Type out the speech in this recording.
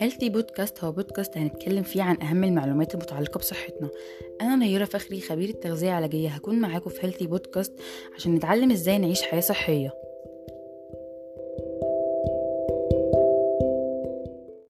Healthy Podcast هو بودكاست هنتكلم فيه عن أهم المعلومات المتعلقة بصحتنا. أنا نيرة فخري خبيرة تغذية علاجية. هكون معاكم في Healthy Podcast عشان نتعلم إزاي نعيش حياة صحية.